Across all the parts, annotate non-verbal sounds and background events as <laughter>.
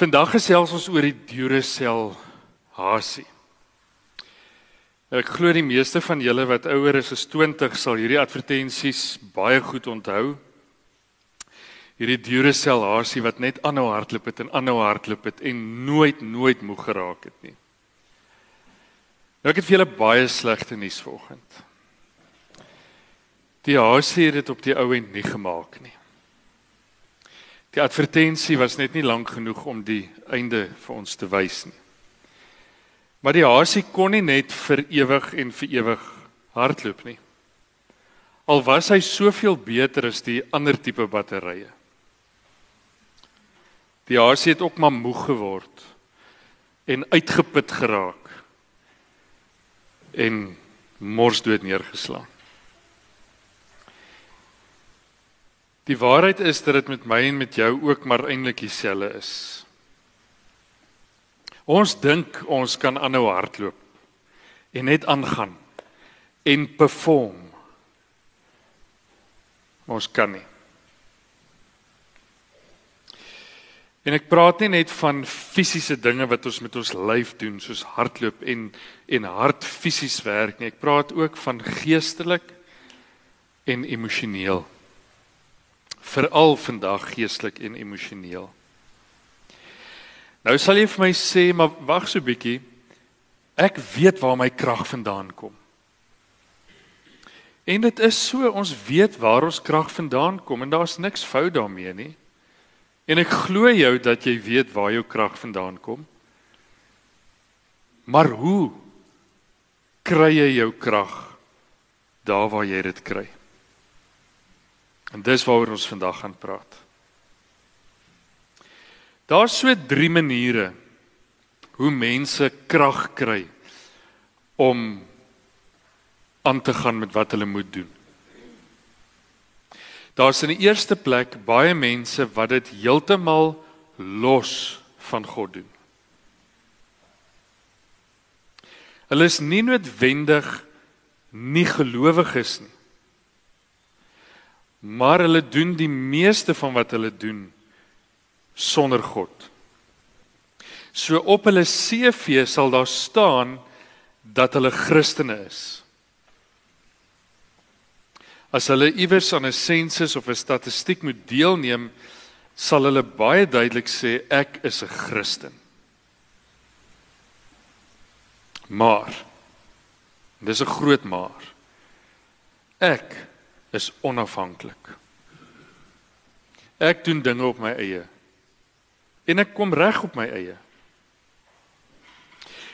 Vandag gesels ons oor die Duracell hasie. Ek glo die meeste van julle wat ouer is as 20 sal hierdie advertensies baie goed onthou. Hierdie Duracell hasie wat net aanhou hardloop het en aanhou hardloop het en nooit nooit moeg geraak het nie. Nou ek het vir julle baie slegte nuus vanoggend. Die hasie het dit op die ou end nie gemaak nie. Die advertensie was net nie lank genoeg om die einde vir ons te wys nie. Maar die hasie kon nie net vir ewig en vir ewig hardloop nie. Al was hy soveel beter as die ander tipe batterye. Die hasie het ook maar moeg geword en uitgeput geraak en mors dood neergeslaan. Die waarheid is dat dit met my en met jou ook maar eintlik dieselfde is. Ons dink ons kan aanhou hardloop en net aangaan en perform. Ons kan nie. En ek praat nie net van fisiese dinge wat ons met ons lyf doen soos hardloop en en hard fisies werk nie. Ek praat ook van geestelik en emosioneel veral vandag geestelik en emosioneel. Nou sal jy vir my sê, maar wag so 'n bietjie. Ek weet waar my krag vandaan kom. En dit is so, ons weet waar ons krag vandaan kom en daar's niks fout daarmee nie. En ek glo jou dat jy weet waar jou krag vandaan kom. Maar hoe kry jy jou krag daar waar jy dit kry? En dis waaroor ons vandag gaan praat. Daar's so drie maniere hoe mense krag kry om aan te gaan met wat hulle moet doen. Daar's in die eerste plek baie mense wat dit heeltemal los van God doen. Hulle is nie noodwendig nie gelowiges nie maar hulle doen die meeste van wat hulle doen sonder God. So op hulle CV sal daar staan dat hulle Christene is. As hulle iewers aan 'n sensus of 'n statistiek moet deelneem, sal hulle baie duidelik sê ek is 'n Christen. Maar dis 'n groot maar. Ek is onafhanklik. Ek doen dinge op my eie. En ek kom reg op my eie.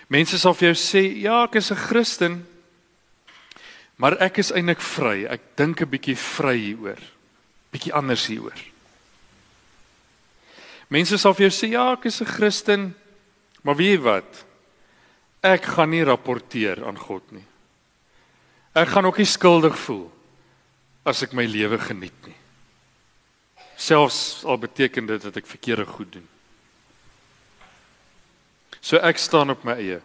Mense sal vir jou sê, "Ja, ek is 'n Christen, maar ek is eintlik vry. Ek dink 'n bietjie vry hieroor. Bietjie anders hieroor." Mense sal vir jou sê, "Ja, ek is 'n Christen, maar weet jy wat? Ek gaan nie rapporteer aan God nie. Ek gaan ook nie skuldig voel as ek my lewe geniet nie. Selfs al beteken dit dat ek verkeerde goed doen. So ek staan op my eie.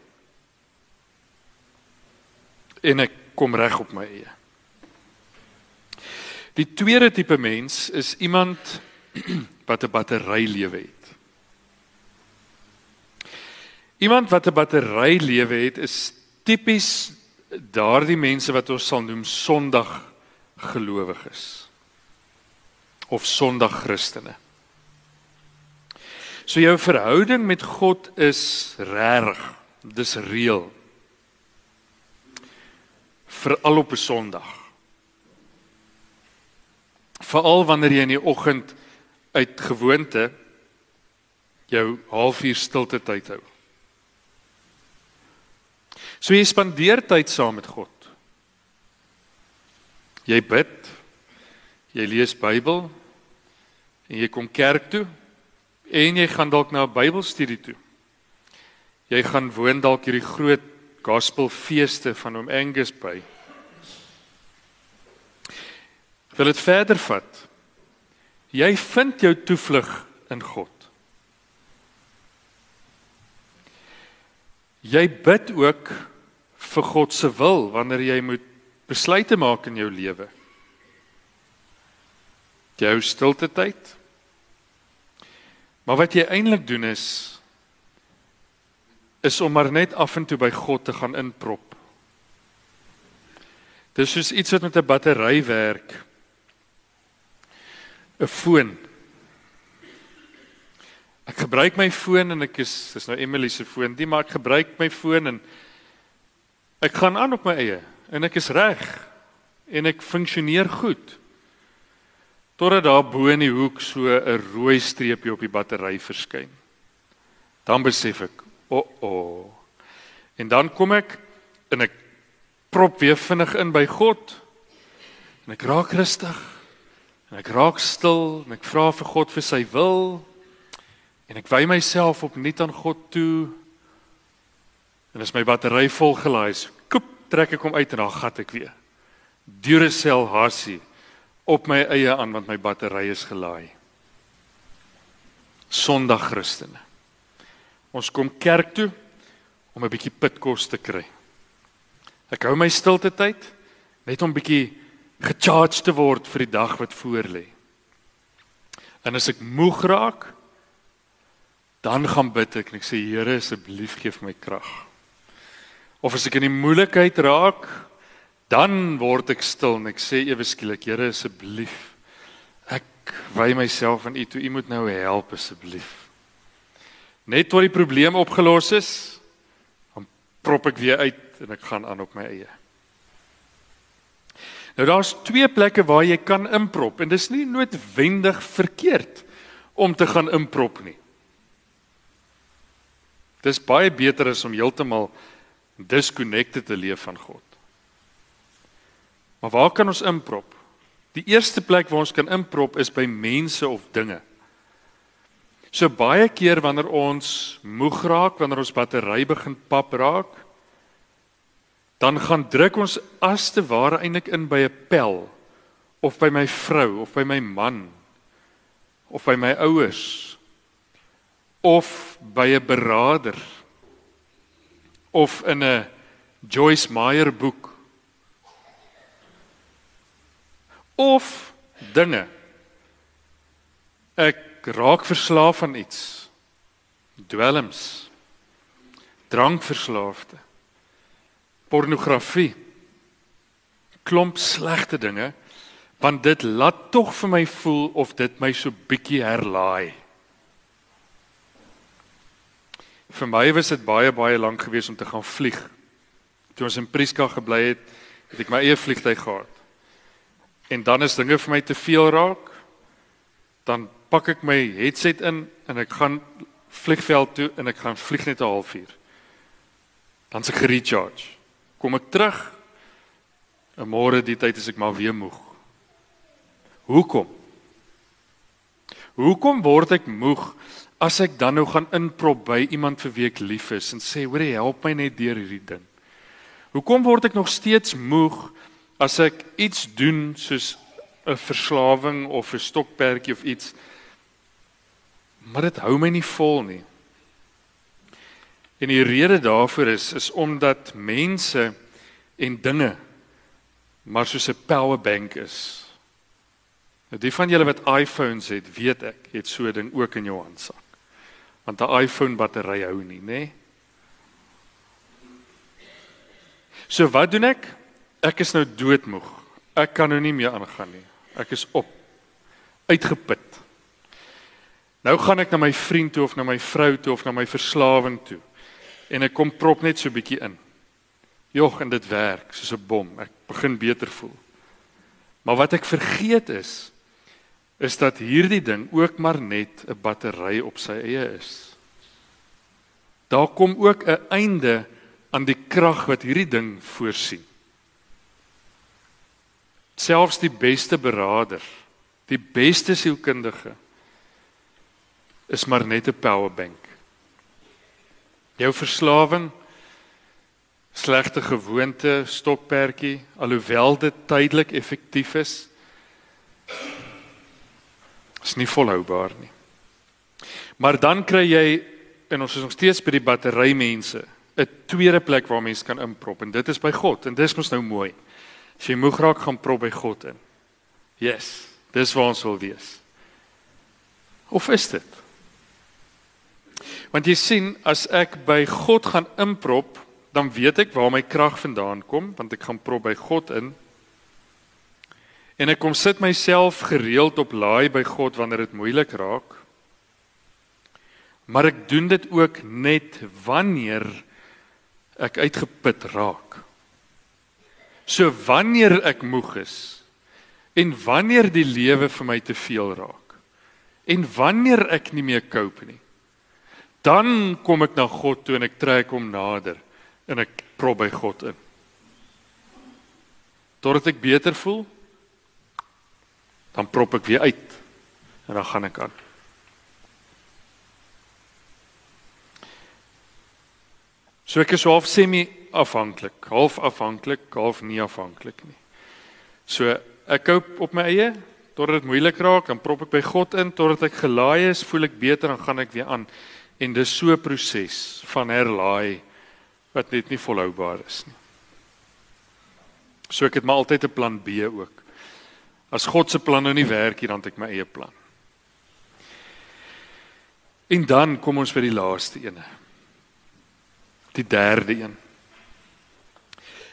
En ek kom reg op my eie. Die tweede tipe mens is iemand <clears throat> wat 'n battery lewe het. Iemand wat 'n battery lewe het is tipies daardie mense wat ons sal noem sondag gelowiges of sondag Christene. So jou verhouding met God is reg, dis reël. Veral op 'n Sondag. Veral wanneer jy in die oggend uit gewoonte jou halfuur stilte tyd hou. So jy spandeer tyd saam met God. Jy bid. Jy lees Bybel en jy kom kerk toe en jy gaan dalk na 'n Bybelstudie toe. Jy gaan woon dalk hierdie groot gospelfeeste van oom Angus by. Wil dit verder vat? Jy vind jou toevlug in God. Jy bid ook vir God se wil wanneer jy moet besluite maak in jou lewe. Jou stilte tyd. Maar wat jy eintlik doen is is om maar net af en toe by God te gaan inprop. Dis soos iets wat met 'n battery werk. 'n Foon. Ek gebruik my foon en ek is dis nou Emily se foon, die maar ek gebruik my foon en ek gaan aan op my eie en ek is reg en ek funksioneer goed. Totdat daar bo in die hoek so 'n rooi streepie op die battery verskyn. Dan besef ek, o, oh, o. Oh. En dan kom ek en ek prop weer vinnig in by God. En ek raak rustig. En ek raak stil en ek vra vir God vir sy wil. En ek wy myself opnuut aan God toe. En as my battery vol gelaai is, trek ek hom uit en dan gat ek weer. Duracell Hasie op my eie aan want my battery is gelaai. Sondag Christene. Ons kom kerk toe om 'n bietjie pitkos te kry. Ek hou my stilte tyd net om bietjie gecharged te word vir die dag wat voorlê. En as ek moeg raak, dan gaan bid ek en ek sê Here asseblief gee vir my krag. Of as ek in die moeilikheid raak, dan word ek stil en ek sê ewe skielik Here asseblief ek wy myself aan U toe U moet nou help asseblief. Net tot die probleem opgelos is, dan prop ek weer uit en ek gaan aan op my eie. Nou daar's twee plekke waar jy kan inprop en dis nie noodwendig verkeerd om te gaan inprop nie. Dis baie beter as om heeltemal disconnected te leef van God. Maar waar kan ons inprop? Die eerste plek waar ons kan inprop is by mense of dinge. So baie keer wanneer ons moeg raak, wanneer ons battery begin pap raak, dan gaan druk ons as te ware eintlik in by 'n pel of by my vrou of by my man of by my ouers of by 'n beraader of in 'n Joyce Meyer boek. Of dinge. Ek raak verslaaf aan iets. Dwelms. Drankverslaafde. Pornografie. Klomp slegte dinge want dit laat tog vir my voel of dit my so bietjie herlaai vir my was dit baie baie lank gewees om te gaan vlieg toe ons in Prieska gebly het het ek my eie vliegtyg gehad en dan is dinge vir my te veel raak dan pak ek my headset in en ek gaan vliegveld toe en ek gaan vlieg net 'n halfuur dan se gerecharge kom ek terug. 'n Môre die tyd is ek maar weer moeg. Hoekom? Hoekom word ek moeg as ek dan nou gaan inprop by iemand vir wie ek lief is en sê, "Hoor, help my net deur hierdie ding." Hoekom word ek nog steeds moeg as ek iets doen soos 'n verslawing of 'n stokperdjie of iets maar dit hou my nie vol nie. En die rede daarvoor is is omdat mense en dinge maar soos 'n power bank is. Nou die van julle wat iPhones het, weet ek, het so 'n ding ook in jou handsak. Want 'n iPhone battery hou nie, nê? Nee? So wat doen ek? Ek is nou doodmoeg. Ek kan nou nie meer aangaan nie. Ek is op. Uitgeput. Nou gaan ek na my vriend toe of na my vrou toe of na my verslawing toe en ek kom prop net so bietjie in. Jog en dit werk soos 'n bom. Ek begin beter voel. Maar wat ek vergeet is is dat hierdie ding ook maar net 'n battery op sy eie is. Daar kom ook 'n einde aan die krag wat hierdie ding voorsien. Selfs die beste beraader, die beste sielkundige is maar net 'n power bank jou verslawing slegte gewoonte stokperdjie alhoewel dit tydelik effektief is is nie volhoubaar nie. Maar dan kry jy en ons is nog steeds by die battery mense 'n tweede plek waar mense kan inprop en dit is by God en dis mos nou mooi. As jy moeg raak gaan prop by God in. Yes dis waar ons wil wees. Of is dit? Want jy sien, as ek by God gaan inprop, dan weet ek waar my krag vandaan kom, want ek gaan prop by God in. En ek kom sit myself gereeld op laai by God wanneer dit moeilik raak. Maar ek doen dit ook net wanneer ek uitgeput raak. So wanneer ek moeg is en wanneer die lewe vir my te veel raak en wanneer ek nie meer cope nie dan kom ek na God toe en ek trek hom nader en ek prop by God in. Totdat ek beter voel, dan prop ek weer uit en dan gaan ek aan. So ek is half semi afhanklik, half afhanklik, half nie afhanklik nie. So ek koop op my eie totdat dit moeilik raak, dan prop ek by God in totdat ek gelaai is, voel ek beter en gaan ek weer aan. En dis so 'n proses van herlaai wat net nie volhoubaar is nie. So ek het maar altyd 'n plan B ook. As God se plan nou nie werk hier dan het ek my eie plan. En dan kom ons by die laaste ene. Die derde een.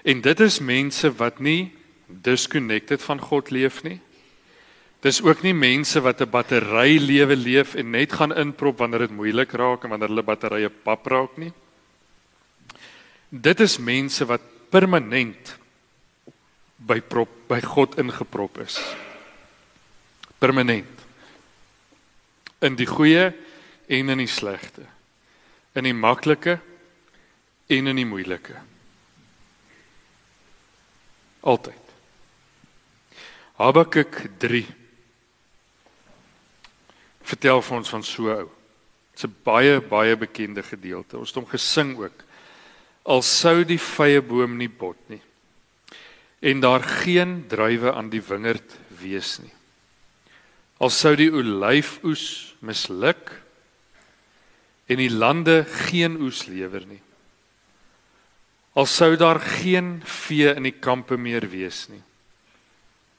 En dit is mense wat nie disconnected van God leef nie. Dis ook nie mense wat 'n battery lewe leef en net gaan inprop wanneer dit moeilik raak en wanneer hulle batterye pap raak nie. Dit is mense wat permanent by prop by God ingeprop is. Permanent. In die goeie en in die slegte. In die maklike en in die moeilike. Altyd. Habakuk vertel vir ons van so ou. Dit's 'n baie baie bekende gedeelte. Ons het hom gesing ook. Al sou die vrye boom nie bot nie en daar geen druiwe aan die wingerd wees nie. Al sou die olyfoes misluk en die lande geen oes lewer nie. Al sou daar geen vee in die kampe meer wees nie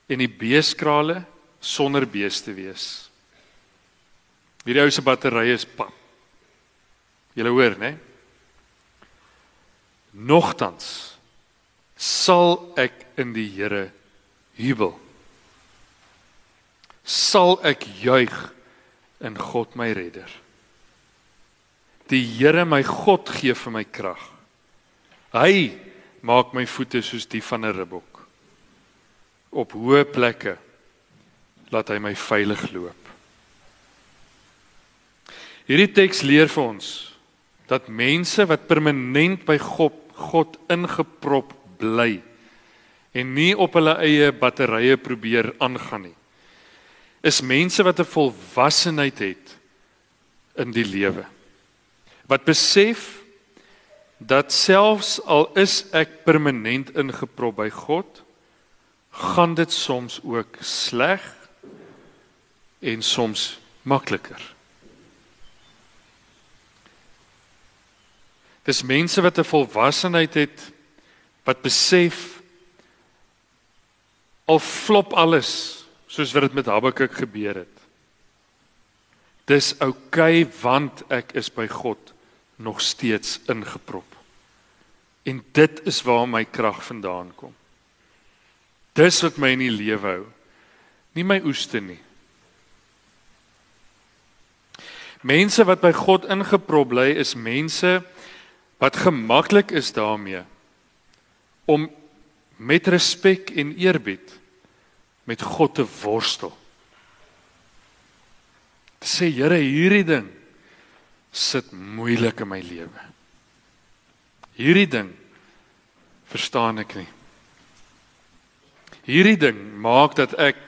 en die beeskrale sonder beeste wees Hierdie ou se batterye is pap. Julle hoor, né? Nogtans sal ek in die Here jubel. Sal ek juig in God my redder. Die Here my God gee vir my krag. Hy maak my voete soos die van 'n ribbok. Op hoë plekke laat hy my veilig loop. Hierdie teks leer vir ons dat mense wat permanent by God God ingeprop bly en nie op hulle eie batterye probeer aangaan nie. Is mense wat 'n volwassenheid het in die lewe wat besef dat selfs al is ek permanent ingeprop by God gaan dit soms ook sleg en soms makliker. Dis mense wat 'n volwassenheid het wat besef al flop alles soos wat dit met Habakuk gebeur het. Dis oukei okay, want ek is by God nog steeds ingeprop. En dit is waar my krag vandaan kom. Dis wat my in die lewe hou. Nie my oeste nie. Mense wat by God ingeprop bly is mense wat gemaklik is daarmee om met respek en eerbied met God te worstel. Te sê Here, hierdie ding sit moeilik in my lewe. Hierdie ding verstaan ek nie. Hierdie ding maak dat ek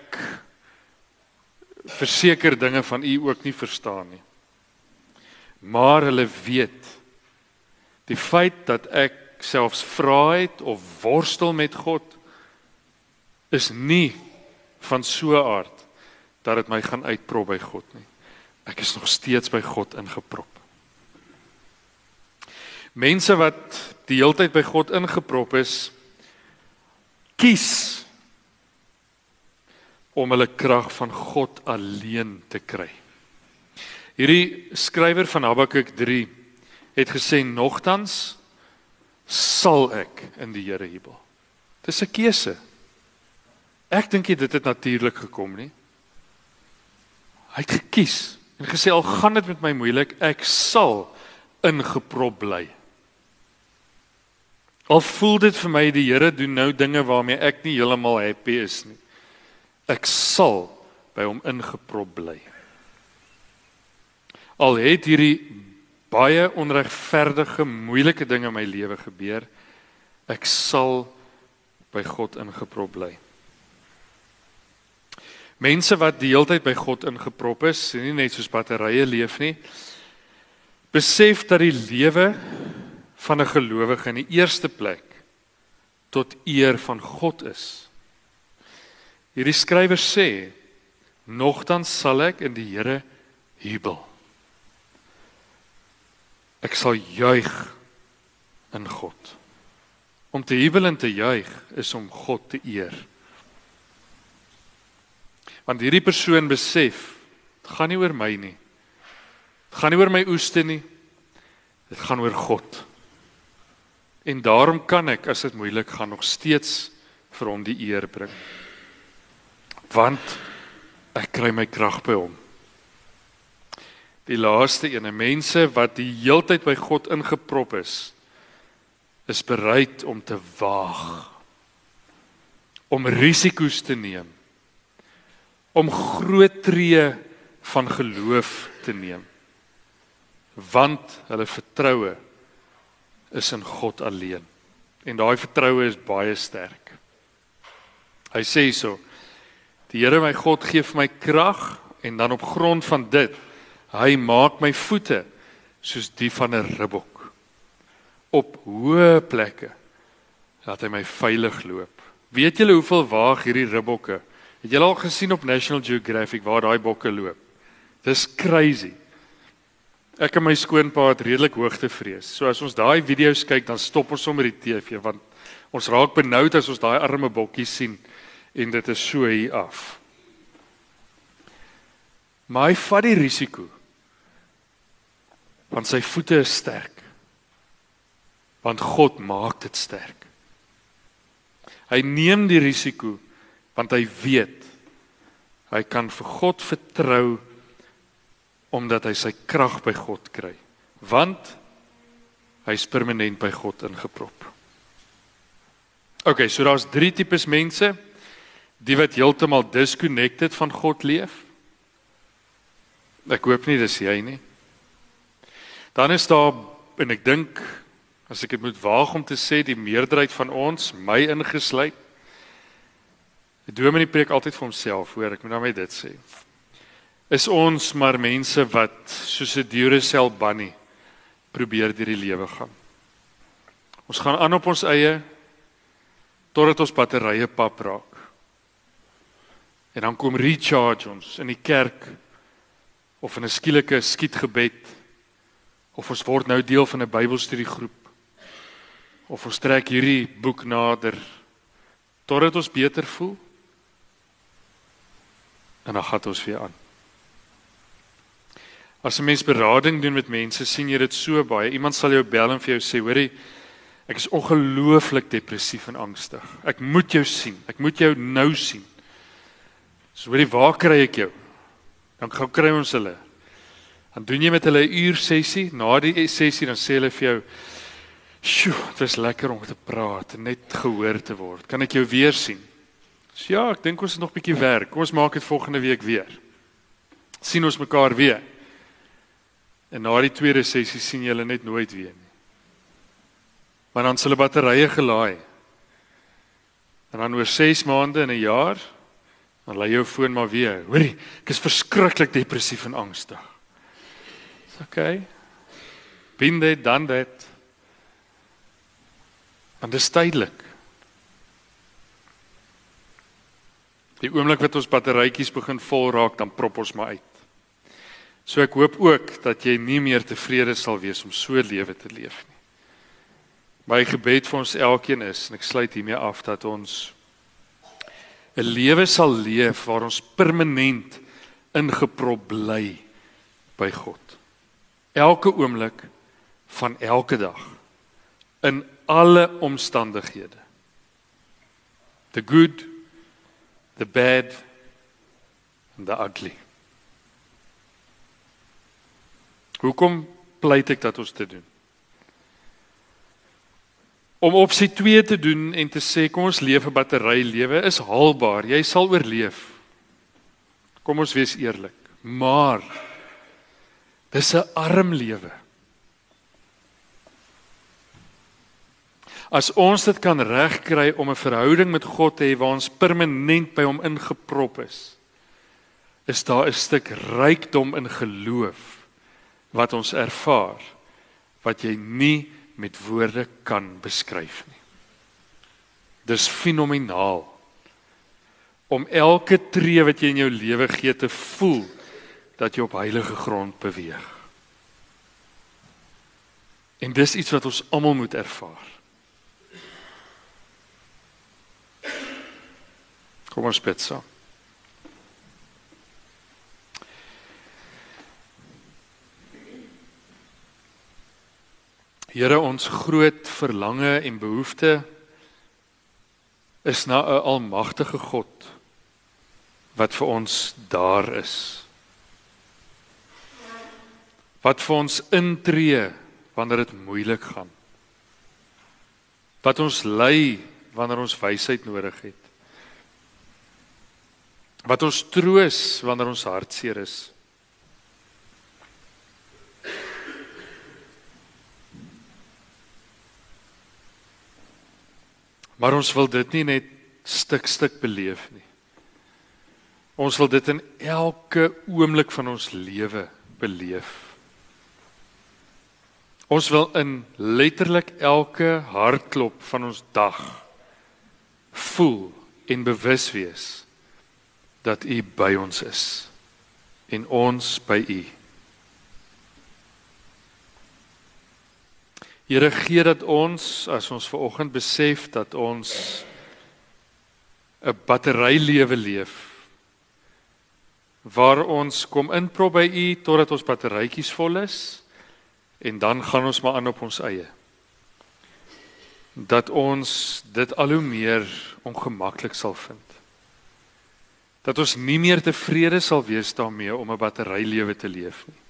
verseker dinge van u ook nie verstaan nie. Maar hulle weet Die feit dat ek selfs vra het of worstel met God is nie van so 'n aard dat dit my gaan uitprop by God nie. Ek is nog steeds by God ingeprop. Mense wat die hele tyd by God ingeprop is, kies om hulle krag van God alleen te kry. Hierdie skrywer van Habakuk 3 het gesê nogtans sal ek in die Here jubel. Dis 'n keuse. Ek dink dit het natuurlik gekom nie. Hy het gekies en gesê al gaan dit met my moeilik, ek sal ingeprop bly. Al voel dit vir my die Here doen nou dinge waarmee ek nie heeltemal happy is nie. Ek sal by hom ingeprop bly. Al het hierdie baie onregverdige, moeilike dinge in my lewe gebeur, ek sal by God ingeprop bly. Mense wat die hele tyd by God ingeprop is, nie net soos batterye leef nie, besef dat die lewe van 'n gelowige in die eerste plek tot eer van God is. Hierdie skrywer sê: "Nogtans sal ek in die Here jubel. Ek sal juig in God." Om te jubel en te juig is om God te eer. Want hierdie persoon besef, dit gaan nie oor my nie. Dit gaan nie oor my oeste nie. Dit gaan oor God. En daarom kan ek as dit moeilik gaan nog steeds vir hom die eer bring. Want ek kry my krag by hom. Die laaste ene mense wat die heeltyd by God ingeprop is is bereid om te waag om risiko's te neem om groot tree van geloof te neem want hulle vertroue is in God alleen. En daai vertroue is baie sterk. Hy sê so: Die Here my God gee vir my krag en dan op grond van dit hy maak my voete soos die van 'n ribbok op hoë plekke laat hy my veilig loop. Weet julle hoeveel waag hierdie ribbokke? Het julle al gesien op National Geographic waar daai bokke loop? Dis crazy. Ek en my skoonpa het redelik hoogtevrees. So as ons daai video's kyk, dan stop ons sommer die TV want ons raak benoud as ons daai arme bokkie sien en dit is so hier af. Maar hy vat die risiko. Want sy voete is sterk. Want God maak dit sterk. Hy neem die risiko want hy weet hy kan vir God vertrou omdat hy sy krag by God kry. Want hy's permanent by God ingeprop. OK, so daar's drie tipes mense. Die wat heeltemal disconnected van God leef. Ek hoop nie dis jy nie. Dan is daar en ek dink as ek dit moet waag om te sê die meerderheid van ons, my ingesluit. Die dominee preek altyd vir homself, hoor, ek moet nou net dit sê is ons maar mense wat soos 'n Duracell bunny probeer deur die lewe gaan. Ons gaan aan op ons eie totdat ons batterye pap raak. En dan kom recharge ons in die kerk of in 'n skielike skietgebed of ons word nou deel van 'n Bybelstudiegroep of ons trek hierdie boek nader totdat ons beter voel en dan gaan ons weer aan. As 'n mens berading doen met mense, sien jy dit so baie. Iemand sal jou bel en vir jou sê, "Hoerie, ek is ongelooflik depressief en angstig. Ek moet jou sien. Ek moet jou nou sien." So, "Hoerie, waar kry ek jou?" Dan gou kry ons hulle. Dan doen jy met hulle 'n uur sessie. Na die sessie dan sê hulle vir jou, "Sjoe, dit is lekker om te praat en net gehoor te word. Kan ek jou weer sien?" So, "Ja, ek dink ons het nog 'n bietjie werk. Kom ons maak dit volgende week weer." Sien ons mekaar weer. En na die tweede sessie sien jy hulle net nooit weer nie. Maar dan hulle batterye gelaai. En dan oor 6 maande en 'n jaar dan lê jou foon maar weer. Hoorie, ek is verskriklik depressief en angstig. Dis okay. Binde dan dit. Want dit is tydelik. Die oomblik wat ons batterytjies begin vol raak, dan prop ons maar uit. So ek hoop ook dat jy nie meer tevrede sal wees om so lewe te leef nie. My gebed vir ons elkeen is en ek sluit hiermee af dat ons 'n lewe sal leef waar ons permanent ingeprop bly by God. Elke oomblik van elke dag in alle omstandighede. The good, the bad and the ugly. Hoekom pleit ek dat ons dit doen? Om opsie 2 te doen en te sê kom ons leef 'n battery lewe is haalbaar. Jy sal oorleef. Kom ons wees eerlik. Maar dis 'n arm lewe. As ons dit kan regkry om 'n verhouding met God te hê waar ons permanent by hom ingeprop is, is daar 'n stuk rykdom in geloof wat ons ervaar wat jy nie met woorde kan beskryf nie. Dis fenomenaal om elke tree wat jy in jou lewe gee te voel dat jy op heilige grond beweeg. En dis iets wat ons almal moet ervaar. Kom ons bid saam. Here ons groot verlange en behoefte is na 'n almagtige God wat vir ons daar is. Wat vir ons intree wanneer dit moeilik gaan. Wat ons lei wanneer ons wysheid nodig het. Wat ons troos wanneer ons hartseer is. Maar ons wil dit nie net stuk stuk beleef nie. Ons wil dit in elke oomblik van ons lewe beleef. Ons wil in letterlik elke hartklop van ons dag voel en bewus wees dat U by ons is en ons by U. Here gee dat ons as ons ver oggend besef dat ons 'n battery lewe leef waar ons kom inprop by u totdat ons batterytjies vol is en dan gaan ons maar aan op ons eie dat ons dit al hoe meer ongemaklik sal vind dat ons nie meer tevrede sal wees daarmee om 'n battery lewe te leef nie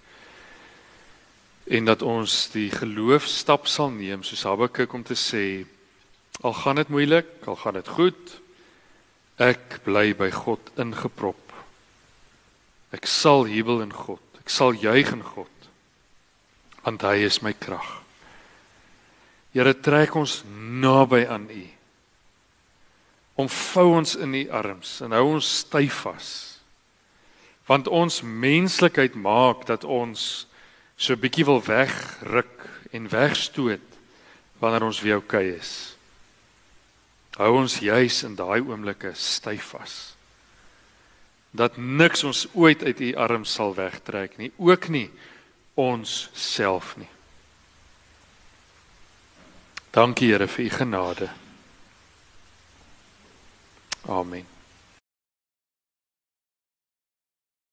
en dat ons die geloof stap sal neem soos Habakuk om te sê al gaan dit moeilik, al gaan dit goed, ek bly by God ingeprop. Ek sal jubel in God. Ek sal juig in God. Want hy is my krag. Here trek ons naby aan U. Omvou ons in U arms en hou ons styf vas. Want ons menslikheid maak dat ons so bietjie wil wegruk en wegstoot wanneer ons weer oukei is. Hou ons juis in daai oomblikke styf vas. Dat niks ons ooit uit u arms sal wegtrek nie, ook nie ons self nie. Dankie Here vir u genade. Amen.